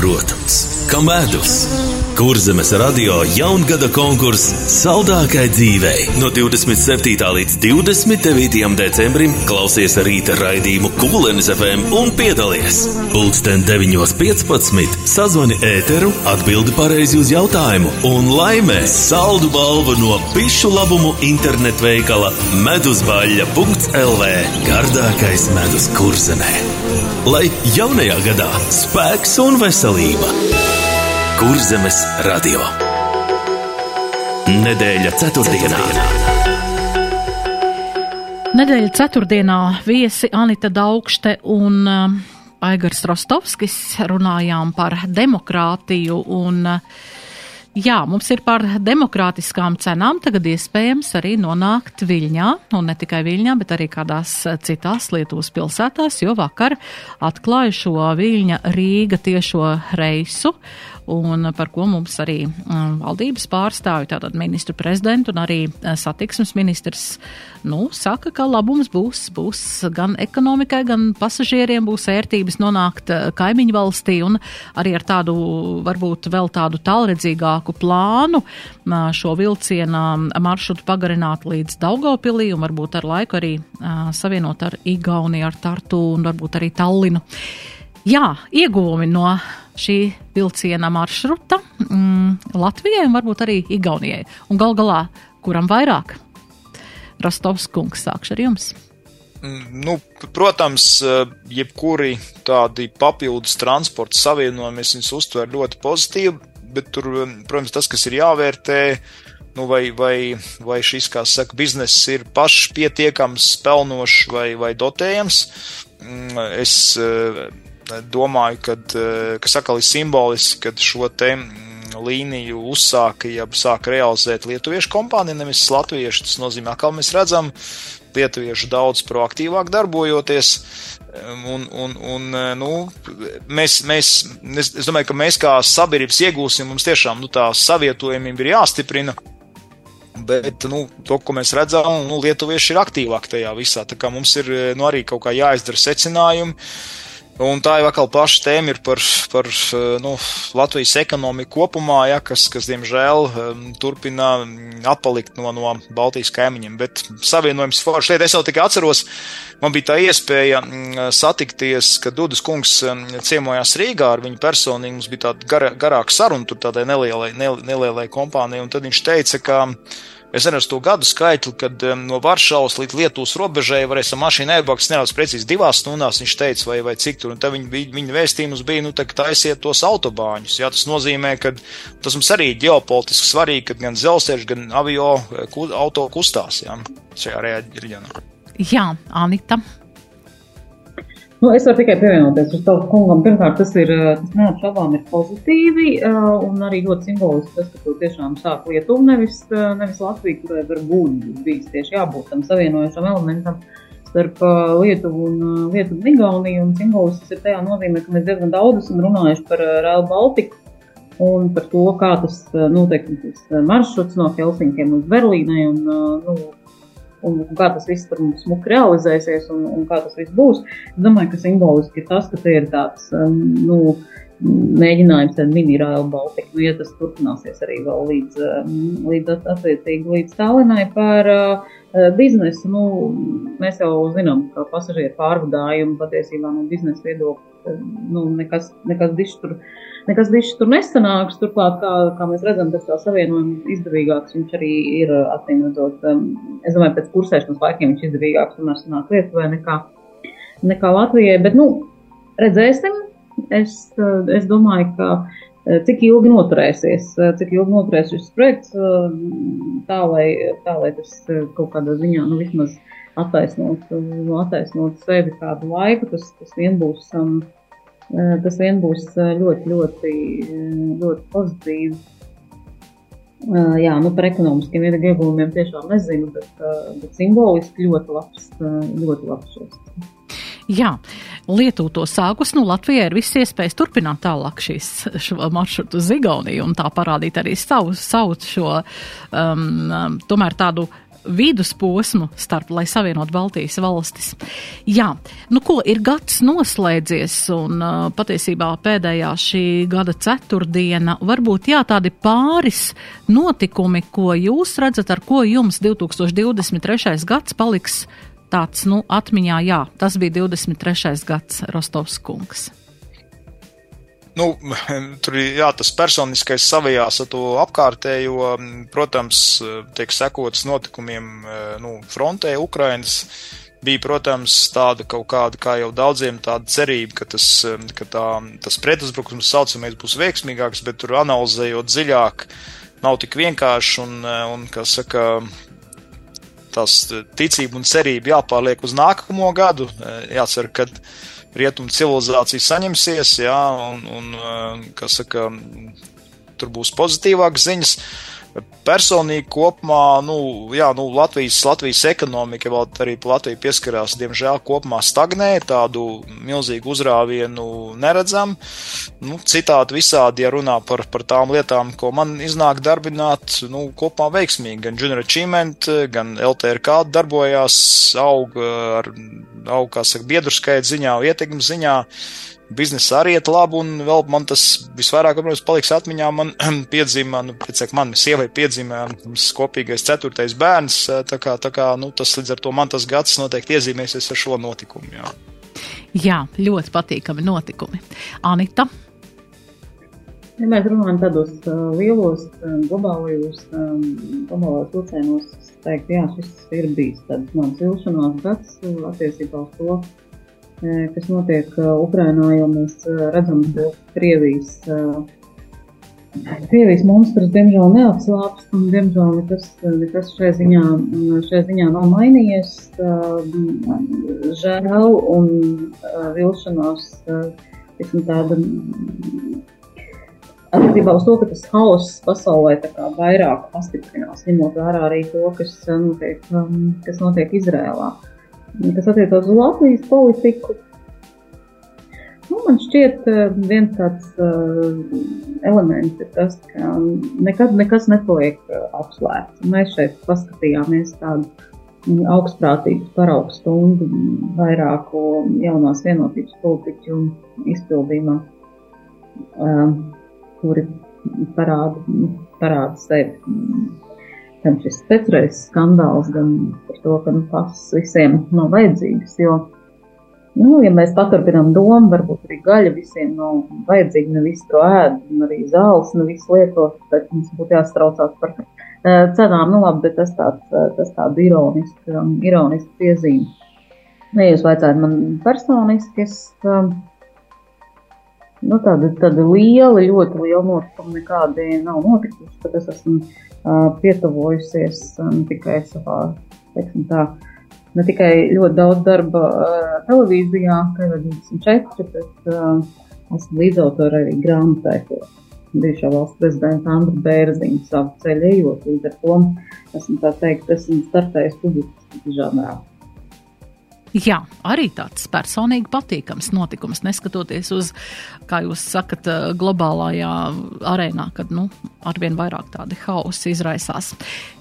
Protams, ka medus. Kurzemes radio jaungada konkurss Saldākai dzīvei no 27. līdz 29. decembrim klausies rīta raidījumu Kūlenes FM un piedalies. Pulksten 9.15. sazvani ēteru, atbildi pareizi uz jautājumu un laimē saldu balvu no pišu labumu internetu veikala medusbaļļa.lv Gardākais medus kurzemē. Lai jaunajā gadā spēks un veselība! Kurzemes radio. Nedēļa ceturtdienā. Nedēļa ceturtdienā viesi Anita Daugšte un uh, Aigars Rostovskis runājām par demokrātiju un uh, Jā, mums ir par demokrātiskām cenām tagad iespējams arī nonākt Viļņā, un ne tikai Viļņā, bet arī kādās citās Lietuvas pilsētās, jo vakar atklāju šo Viļņa Rīga tiešo reisu, un par ko mums arī um, valdības pārstāvi, tātad ministru prezidentu un arī uh, satiksmes ministrs, nu, saka, ka labums būs, būs gan ekonomikai, gan pasažieriem būs ērtības nonākt uh, kaimiņu valstī un arī ar tādu, varbūt vēl tādu tālredzīgāku plānu uh, šo vilciena maršrutu pagarināt līdz Daugavpilī un varbūt ar laiku arī savienot ar Igauniju, ar Tartu un varbūt arī Tallinu. Jā, ieguvumi no šī vilciena maršruta mm, Latvijai un varbūt arī Igaunijai. Un gal galā, kuram vairāk? Rostovs kungs, sākšu ar jums. Mm, nu, protams, eh, jebkuri tādi papildus transporta savienojumi, es viņus uztveru ļoti pozitīvi, bet tur, eh, protams, tas, kas ir jāvērtē, nu, vai, vai, vai šis, kā saka, bizness ir pašpietiekams, pelnošs vai, vai dotējams. Mm, es eh, domāju, kad, eh, kas atkal ir simboliski, kad šo te mm, līniju uzsāka, ja sāka realizēt lietuviešu kompānija, nevis latviešu. Tas nozīmē, ka mēs redzam lietuviešu daudz proaktīvāk darbojoties. Un, un, un nu, mēs, mēs, es, es domāju, ka mēs kā sabiedrības iegūsim, mums tiešām nu, tā savietojamība ir jāstiprina. Bet nu, to, ko mēs redzam, nu, lietuvieši ir aktīvāki tajā visā. Tā kā mums ir nu, arī kaut kā jāizdara secinājumi. Un tā jau atkal paša tēma ir par, par nu, Latvijas ekonomiku kopumā, ja, kas, kas, diemžēl, um, turpina atpalikt no, no Baltijas kaimiņiem. Bet savienojums forši lieta. Es jau tikai atceros, man bija tā iespēja mm, satikties, kad Dudas kungs um, ciemojās Rīgā ar viņu personīgi. Mums bija tāda gar, garāka saruna tur tādai nelielai, nelielai kompānijai, un tad viņš teica, ka Es neredzu to gadu skaitli, kad um, no Varšavas līdz Lietuvas robežai varēs ar mašīnu aizbraukt. Neredzu precīzi divās stundās, viņš teica, vai, vai cik tur. Un tad viņa, viņa vēstījums bija, nu, tā, taisiet tos autobāņus. Jā, tas nozīmē, ka tas mums arī ģeopolitiski svarīgi, ka gan dzelzceļš, gan avio ku, auto kustās jā, šajā reģionā. Jā, Anita. Nu, es varu tikai pievienoties uz tavu kungam. Pirmkārt, tas ir, eh, tas neapšaubām ir pozitīvi eh, un arī ļoti simboliski tas, ka tu tiešām sāk Lietuvu, nevis, eh, nevis Latviju, kurai var būt bijis tieši jābūt tam savienojušam elementam starp Lietuvu un Lietuvu un Igauniju. Un simbolisks ir tajā nozīmē, ka mēs diezgan daudz esam runājuši par Rail Baltiku un par to, kā tas notiek tas maršruts no Helsinkiem uz Berlīnai. Un, nu, un, kā tas viss tur mums smuki realizēsies un, un kā tas viss būs. Es domāju, ka simboliski ir tas, ka te ir tāds, um, nu, mēģinājums ar mini-railu Baltiku, nu, ja tas turpināsies arī vēl līdz, um, līdz attiecīgi līdz Tallinai par uh, biznesu. Nu, mēs jau zinām, ka pasažieru pārvadājumu patiesībā no biznesa viedokļa nu, nekas, nekas dišs tur nekas dišs tur nesanāks. Turklāt, kā, kā mēs redzam, tas tā savienojums izdevīgāks viņš arī ir acīm redzot. Um, es domāju, pēc kursēšanas laikiem viņš izdevīgāks tomēr sanāk Lietuvai nekā, nekā Latvijai. Bet, nu, redzēsim. Es, uh, es domāju, ka uh, cik ilgi noturēsies, uh, cik ilgi noturēs šis projekts, tā lai, tā, lai tas kaut kādā ziņā, nu, vismaz attaisnot, attaisnot sevi kādu laiku, tas, tas vien būs. Um, Eh, tas vien būs eh, ļoti, ļoti, eh, ļoti pozitīvi. Jā, nu par ekonomiskiem ieguvumiem tiešām nezinu, bet, bet simboliski ļoti labs, ļoti labs šos. Jā, Lietuva to sākus, nu Latvijai ir viss iespējas turpināt tālāk šīs šo maršrutu uz Igauniju un tā parādīt arī savu, savu šo, um, tomēr tādu vidusposmu starp, lai savienot Baltijas valstis. Jā, nu ko, ir gads noslēdzies un patiesībā pēdējā šī gada ceturtdiena, varbūt jā, tādi pāris notikumi, ko jūs redzat, ar ko jums 2023. gads paliks tāds, nu, atmiņā, jā, tas bija 23. gads Rostovs kungs. Nu, tur ir jā, tas personiskais savijās ar to apkārtējo, protams, tiek sekots notikumiem nu, frontē Ukrainas. Bija, protams, tāda kaut kāda, kā jau daudziem, tāda cerība, ka tas, ka tā, tas pretuzbrukums saucamais būs veiksmīgāks, bet tur analizējot dziļāk, nav tik vienkārši un, un kā saka, tās ticība un cerība jāpārliek uz nākamo gadu. Jācer, kad rietumu civilizācija saņemsies, jā, un, un eh, saka, tur būs pozitīvākas ziņas. Personīgi kopumā, nu, jā, nu, Latvijas, Latvijas ekonomika vēl arī Latvija pieskarās, diemžēl, kopumā stagnē, tādu milzīgu uzrāvienu neredzam. Nu, citādi visādi, ja runā par, par tām lietām, ko man iznāk darbināt, nu, kopumā veiksmīgi. Gan Junior Achievement, gan LTRK darbojās, aug ar, aug, kā saka, biedru skaita ziņā, ietekmes ziņā biznesa arī iet labi, un vēl man tas visvairāk, protams, paliks atmiņā. Man piedzima, nu, pēc man sievai piedzima mums kopīgais ceturtais bērns, tā kā, tā kā, nu, tas līdz ar to man tas gads noteikti iezīmēsies ar šo notikumu, jā. Jā, ļoti patīkami notikumi. Anita? Ja mēs runājam tādos uh, lielos, uh, globālajos, um, globālajos vilcienos, es teiktu, jā, šis ir bijis tāds mans vilšanās gads uh, attiecībā uz to, kas notiek Ukrainā, jo mēs redzam, ka Krievijas, Krievijas monstrs diemžēl neatslāpst un diemžēl nekas, nekas šai, ziņā, šai ziņā nav mainījies. Žēl un vilšanās, esmu tāda attiecībā uz to, ka tas hauss pasaulē vairāk pastiprinās, ņemot vērā arī to, kas notiek, um, kas notiek Izrēlā. Kas attiecās uz Latvijas politiku, Nu, man šķiet, viens tāds uh, elements ir tas, ka nekad nekas nepaliek apslēpts. Mēs šeit paskatījāmies tādu augstprātīgu paraugu stundu vairāku jaunās vienotības politiķu izpildījumā, uh, kuri parāda, parāda sevi. Gan šis pēcreizes skandāls, gan par to, ka nu, pasas visiem nav vajadzīgas, jo Nu, ja mēs paturpinām domu, varbūt arī gaļa visiem nav vajadzīga, ne visi to ēd, un arī zāles ne visi lieto, tad mums būtu jāstraucās par cenām. Nu, labi, bet tas tāds, tas tāda ironiska, um, ironiska piezīme. Ja jūs vaicājat man personiski, es, um, nu, tāda, tāda liela, ļoti liela notikuma nekādi nav notikusi, tad es esmu uh, pietuvojusies um, tikai savā, teiksim tā, ne tikai ļoti daudz darba uh, televīzijā, TV24, bet uh, esmu līdzautore arī grāmatai, ko bijušā valsts prezidenta Andra Bērziņa savu ceļu ejot. Līdz ar to esmu tā teikt, esmu startējis publiski žanrā. Jā, arī tāds personīgi patīkams notikums, neskatoties uz, kā jūs sakat, globālajā arēnā, kad nu, arvien vairāk tādi hausi izraisās.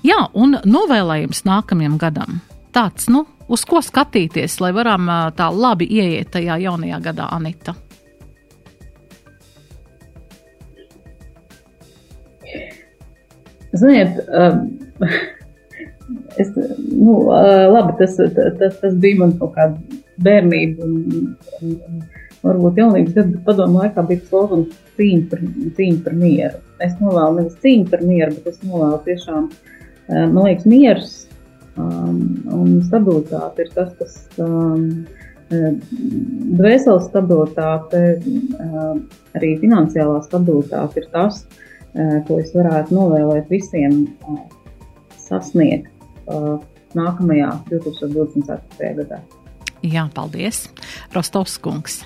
Jā, un novēlējums nākamajam gadam tāds, nu, uz ko skatīties, lai varam tā labi ieiet tajā jaunajā gadā, Anita? Ziniet, es, nu, labi, tas, tas, tas bija man kaut kāda bērnība un, un, un varbūt jaunības gadu, bet padomu laikā bija lozums cīņa par, cīņa par mieru. Es novēlu nevis cīņu par mieru, bet es novēlu tiešām, man liekas, miers Um, un stabilitāte ir tas, kas um, dvēseles stabilitāte, uh, arī finansiālā stabilitāte ir tas, uh, ko es varētu novēlēt visiem uh, sasniegt nākamajā 2024. gadā. Jā, paldies, Rostovs kungs.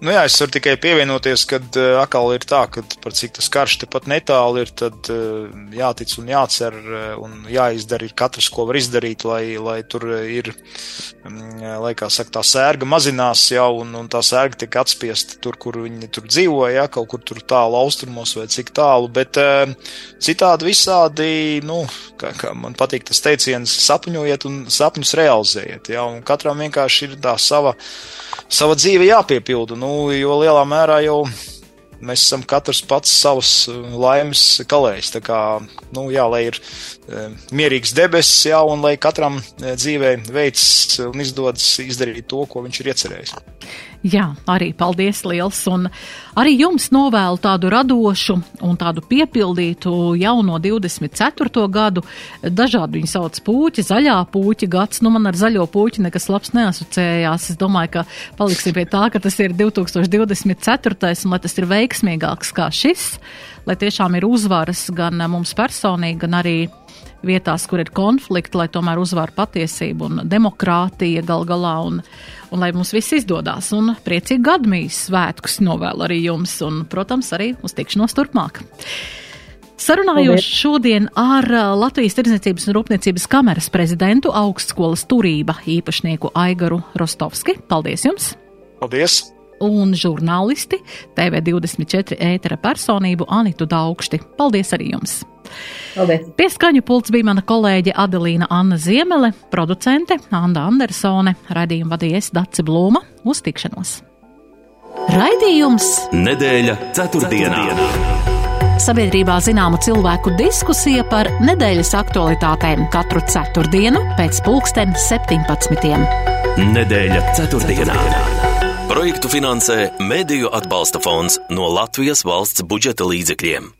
Nu jā, es varu tikai pievienoties, kad uh, atkal ir tā, ka par cik tas karš tepat netālu ir, tad uh, jātic un jācer uh, un jāizdara ir katrs, ko var izdarīt, lai, lai tur ir, um, lai kā saka, tā sērga mazinās jau un, un tā sērga tiek atspiesta tur, kur viņi tur dzīvo, jā, kaut kur tur tālu austrumos vai cik tālu, bet uh, citādi visādi, nu, kā, kā man patīk tas teiciens, sapņojiet un sapņus realizējiet, jā, un katram vienkārši ir tā sava sava dzīve jāpiepilda, nu, jo lielā mērā jau mēs esam katrs pats savs uh, laimes kalējs. Tā kā, nu, jā, lai ir e, mierīgs debesis, jā, un lai katram e, dzīvē veids un izdodas izdarīt to, ko viņš ir iecerējis. Jā, arī paldies liels, un arī jums novēlu tādu radošu un tādu piepildītu jauno 24. gadu. Dažādi viņi sauc puķi, zaļā puķa gads, nu man ar zaļo puķi nekas labs neasociējās. Es domāju, ka paliksim pie tā, ka tas ir 2024. un lai tas ir veiksmīgāks kā šis, lai tiešām ir uzvaras gan mums personīgi, gan arī vietās, kur ir konflikti, lai tomēr uzvar patiesība un demokrātija gal galā, un, un lai mums viss izdodas. Un priecīgi gadmijas svētkus novēlu arī jums, un, protams, arī uz tikšanos turpmāk. Sarunājos šodien ar uh, Latvijas Tirdzniecības un Rūpniecības kameras prezidentu augstskolas turība īpašnieku Aigaru Rostovski. Paldies jums! Paldies! Un žurnālisti TV24 ētera personību Anitu Daugšti. Paldies arī jums! Paldies. Pieskaņu pults bija mana kolēģe Adelīna Anna Ziemele, producente Anda Andersone, raidījumu vadījies Daci Blūma. Uz tikšanos! Raidījums Nedēļa ceturtdienā. Sabiedrībā zināma cilvēku diskusija par nedēļas aktualitātēm katru ceturtdienu pēc pulksten 17. Nedēļa ceturtdienā. Projektu finansē Mēdīju atbalsta fonds no Latvijas valsts budžeta līdzekļiem.